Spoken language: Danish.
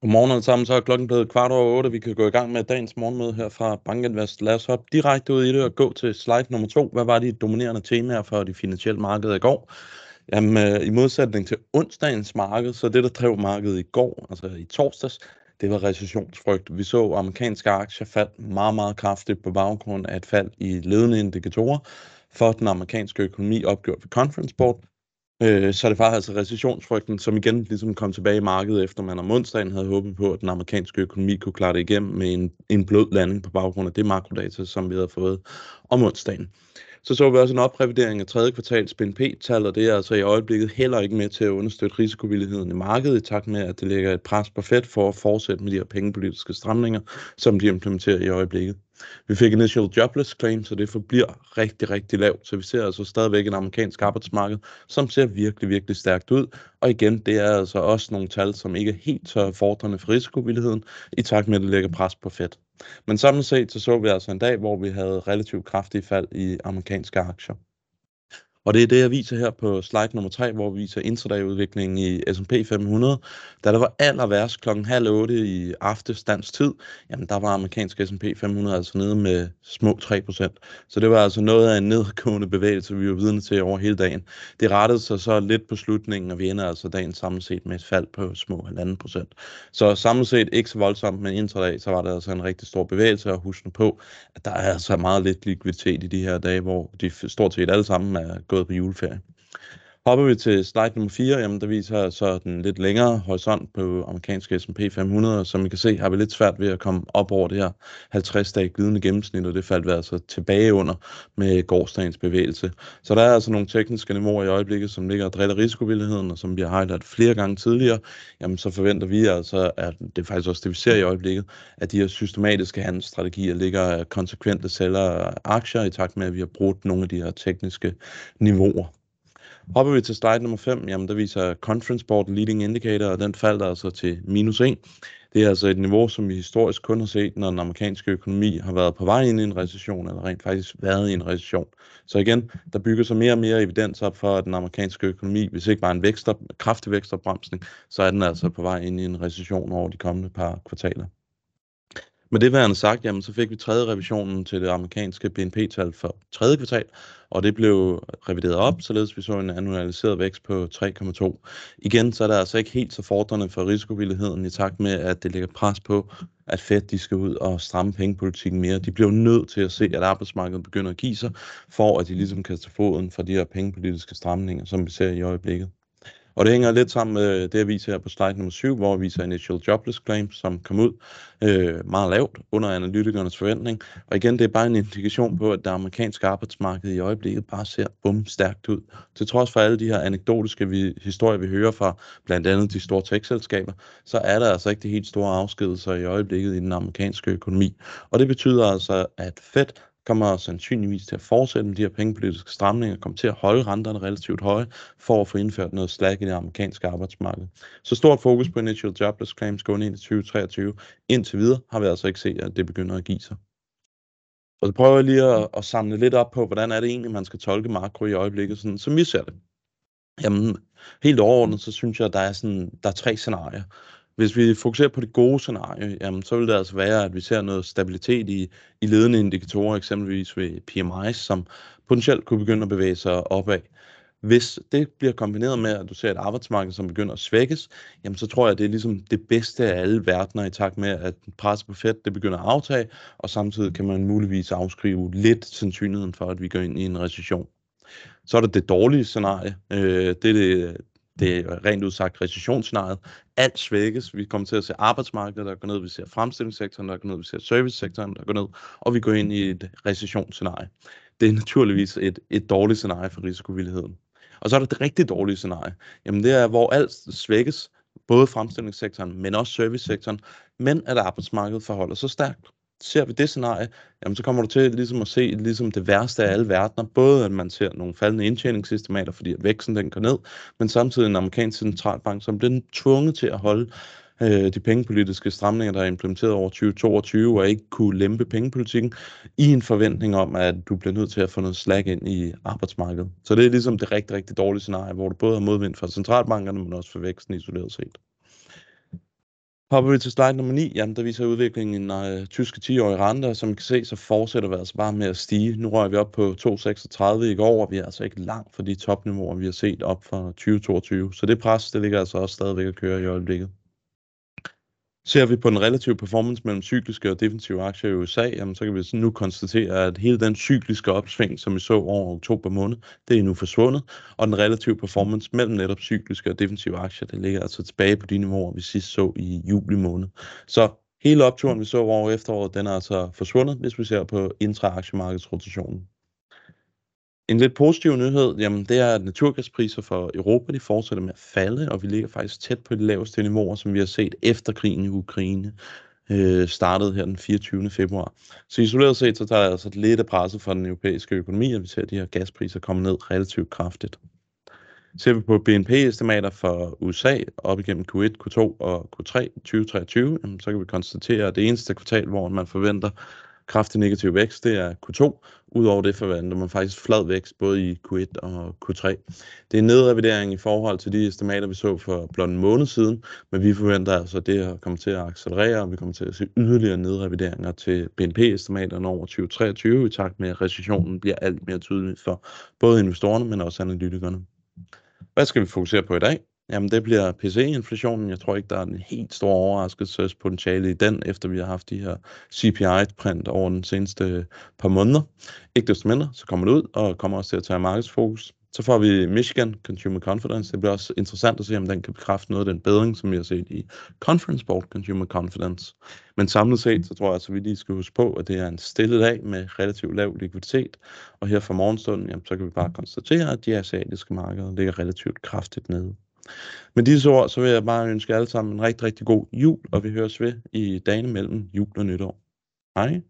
Godmorgen alle sammen. Så er klokken blevet kvart over otte. Vi kan gå i gang med dagens morgenmøde her fra Bankinvest. Lad os hoppe direkte ud i det og gå til slide nummer to. Hvad var de dominerende temaer for de finansielle markeder i går? Jamen, øh, i modsætning til onsdagens marked, så det, der drev markedet i går, altså i torsdags, det var recessionsfrygt. Vi så amerikanske aktier faldt meget, meget kraftigt på baggrund af et fald i ledende indikatorer for den amerikanske økonomi opgjort ved Conference Board, Øh, så det var altså recessionsfrygten, som igen ligesom kom tilbage i markedet, efter man om onsdagen havde håbet på, at den amerikanske økonomi kunne klare det igennem med en, en blød landing på baggrund af det makrodata, som vi havde fået om onsdagen. Så så vi også en oprevidering af tredje kvartals BNP-tal, og det er altså i øjeblikket heller ikke med til at understøtte risikovilligheden i markedet, i takt med, at det lægger et pres på Fed for at fortsætte med de her pengepolitiske stramninger, som de implementerer i øjeblikket. Vi fik initial jobless claim, så det forbliver rigtig, rigtig lavt. Så vi ser altså stadigvæk en amerikansk arbejdsmarked, som ser virkelig, virkelig stærkt ud. Og igen, det er altså også nogle tal, som ikke er helt så fordrende for risikovilligheden, i takt med, at det lægger pres på Fed. Men samlet set så så vi altså en dag, hvor vi havde relativt kraftige fald i amerikanske aktier. Og det er det, jeg viser her på slide nummer 3, hvor vi viser intraday-udviklingen i S&P 500. Da der var aller værst klokken halv 8 i aftes dansk tid, jamen der var amerikansk S&P 500 altså nede med små 3%. Så det var altså noget af en nedgående bevægelse, vi var vidne til over hele dagen. Det rettede sig så lidt på slutningen, og vi ender altså dagen samlet set med et fald på små 1,5%. Så samlet set ikke så voldsomt, men intradag, så var der altså en rigtig stor bevægelse, og husk på, at der er altså meget lidt likviditet i de her dage, hvor de stort set alle sammen er gået på juleferie. Hopper vi til slide nummer 4, jamen der viser så den lidt længere horisont på amerikanske S&P 500, som I kan se har vi lidt svært ved at komme op over det her 50-dage glidende gennemsnit, og det faldt vi altså tilbage under med gårdsdagens bevægelse. Så der er altså nogle tekniske niveauer i øjeblikket, som ligger og driller risikovilligheden, og som vi har highlightet flere gange tidligere, jamen så forventer vi altså, at det er faktisk også det, vi ser i øjeblikket, at de her systematiske handelsstrategier ligger konsekvente sælger aktier i takt med, at vi har brugt nogle af de her tekniske niveauer. Hopper vi til slide nummer 5, jamen der viser Conference Board Leading Indicator, og den faldt altså til minus 1. Det er altså et niveau, som vi historisk kun har set, når den amerikanske økonomi har været på vej ind i en recession, eller rent faktisk været i en recession. Så igen, der bygger sig mere og mere evidens op for, at den amerikanske økonomi, hvis ikke bare en vækster, kraftig vækstopbremsning, så er den altså på vej ind i en recession over de kommende par kvartaler. Med det værende sagt, jamen, så fik vi tredje revisionen til det amerikanske BNP-tal for tredje kvartal, og det blev revideret op, således vi så en annualiseret vækst på 3,2. Igen så er der altså ikke helt så fordrende for risikovilligheden i takt med, at det lægger pres på, at Fed de skal ud og stramme pengepolitikken mere. De bliver nødt til at se, at arbejdsmarkedet begynder at give sig, for at de ligesom kan tage foden for de her pengepolitiske stramninger, som vi ser i øjeblikket. Og det hænger lidt sammen med det, jeg viser her på slide nummer 7, hvor vi viser initial jobless claims, som kom ud øh, meget lavt under analytikernes forventning. Og igen, det er bare en indikation på, at det amerikanske arbejdsmarked i øjeblikket bare ser bum stærkt ud. Til trods for alle de her anekdotiske vi, historier, vi hører fra blandt andet de store tech-selskaber, så er der altså ikke de helt store afskedelser i øjeblikket i den amerikanske økonomi. Og det betyder altså, at Fed kommer sandsynligvis til at fortsætte med de her pengepolitiske stramninger, kommer til at holde renterne relativt høje, for at få indført noget slag i det amerikanske arbejdsmarked. Så stort fokus på initial jobless claims gående ind i 2023. Indtil videre har vi altså ikke set, at det begynder at give sig. Og så prøver jeg lige at, at samle lidt op på, hvordan er det egentlig, man skal tolke makro i øjeblikket, sådan, som vi ser det. Jamen, helt overordnet, så synes jeg, at der er, sådan, der er tre scenarier. Hvis vi fokuserer på det gode scenarie, jamen, så vil det altså være, at vi ser noget stabilitet i, i ledende indikatorer, eksempelvis ved PMIs, som potentielt kunne begynde at bevæge sig opad. Hvis det bliver kombineret med, at du ser et arbejdsmarked, som begynder at svækkes, jamen så tror jeg, at det er ligesom det bedste af alle verdener i takt med, at pres på fedt det begynder at aftage, og samtidig kan man muligvis afskrive lidt sandsynligheden for, at vi går ind i en recession. Så er der det dårlige scenarie. Øh, det er det, det er rent udsagt recessionsscenariet. Alt svækkes. Vi kommer til at se arbejdsmarkedet, der går ned. Vi ser fremstillingssektoren, der går ned. Vi ser servicesektoren, der går ned. Og vi går ind i et recessionsscenarie. Det er naturligvis et, et dårligt scenarie for risikovilligheden. Og så er der det rigtig dårlige scenarie. Jamen det er, hvor alt svækkes, både fremstillingssektoren, men også servicesektoren, men at arbejdsmarkedet forholder sig stærkt ser vi det scenarie, jamen så kommer du til ligesom at se ligesom det værste af alle verdener. Både at man ser nogle faldende indtjeningsestimater, fordi at væksten den går ned, men samtidig en amerikansk centralbank, som bliver tvunget til at holde øh, de pengepolitiske stramninger, der er implementeret over 2022, og ikke kunne lempe pengepolitikken, i en forventning om, at du bliver nødt til at få noget slag ind i arbejdsmarkedet. Så det er ligesom det rigtig, rigtig dårlige scenarie, hvor du både har modvind fra centralbankerne, men også for væksten isoleret set. Hopper vi til slide nummer 9, jamen der viser udviklingen en øh, tyske 10-årige rente, som I kan se, så fortsætter vi altså bare med at stige. Nu rører vi op på 2,36 i går, og vi er altså ikke langt fra de topniveauer, vi har set op fra 2022. Så det pres, det ligger altså også stadigvæk at køre i øjeblikket. Ser vi på den relative performance mellem cykliske og defensive aktier i USA, jamen, så kan vi nu konstatere, at hele den cykliske opsving, som vi så over oktober måned, det er nu forsvundet, og den relative performance mellem netop cykliske og defensive aktier, det ligger altså tilbage på de niveauer, vi sidst så i juli måned. Så hele opturen, vi så over efteråret, den er altså forsvundet, hvis vi ser på intra-aktiemarkedsrotationen. En lidt positiv nyhed, jamen det er, at naturgaspriser for Europa de fortsætter med at falde, og vi ligger faktisk tæt på de laveste niveauer, som vi har set efter krigen i Ukraine øh, startede her den 24. februar. Så isoleret set, så tager altså lidt af presset fra den europæiske økonomi, at vi ser, at de her gaspriser komme ned relativt kraftigt. Ser vi på BNP-estimater for USA op igennem Q1, Q2 og Q3 2023, så kan vi konstatere, at det eneste kvartal, hvor man forventer kraftig negativ vækst, det er Q2. Udover det forventer man faktisk flad vækst både i Q1 og Q3. Det er en nedrevidering i forhold til de estimater, vi så for blot en måned siden, men vi forventer altså, at det kommer til at accelerere, og vi kommer til at se yderligere nedrevideringer til BNP-estimaterne over 2023, i takt med, at recessionen bliver alt mere tydelig for både investorerne, men også analytikerne. Hvad skal vi fokusere på i dag? Jamen det bliver PC-inflationen. Jeg tror ikke, der er en helt stor overraskelsespotentiale i den, efter vi har haft de her CPI-print over den seneste par måneder. Ikke desto mindre, så kommer det ud, og kommer også til at tage markedsfokus. Så får vi Michigan Consumer Confidence. Det bliver også interessant at se, om den kan bekræfte noget af den bedring, som vi har set i Conference Board Consumer Confidence. Men samlet set, så tror jeg altså, at vi lige skal huske på, at det er en stille dag med relativt lav likviditet. Og her fra morgenstunden, jamen, så kan vi bare konstatere, at de asiatiske markeder ligger relativt kraftigt nede. Med disse ord, så vil jeg bare ønske alle sammen en rigtig, rigtig god jul, og vi høres ved i dagene mellem jul og nytår. Hej.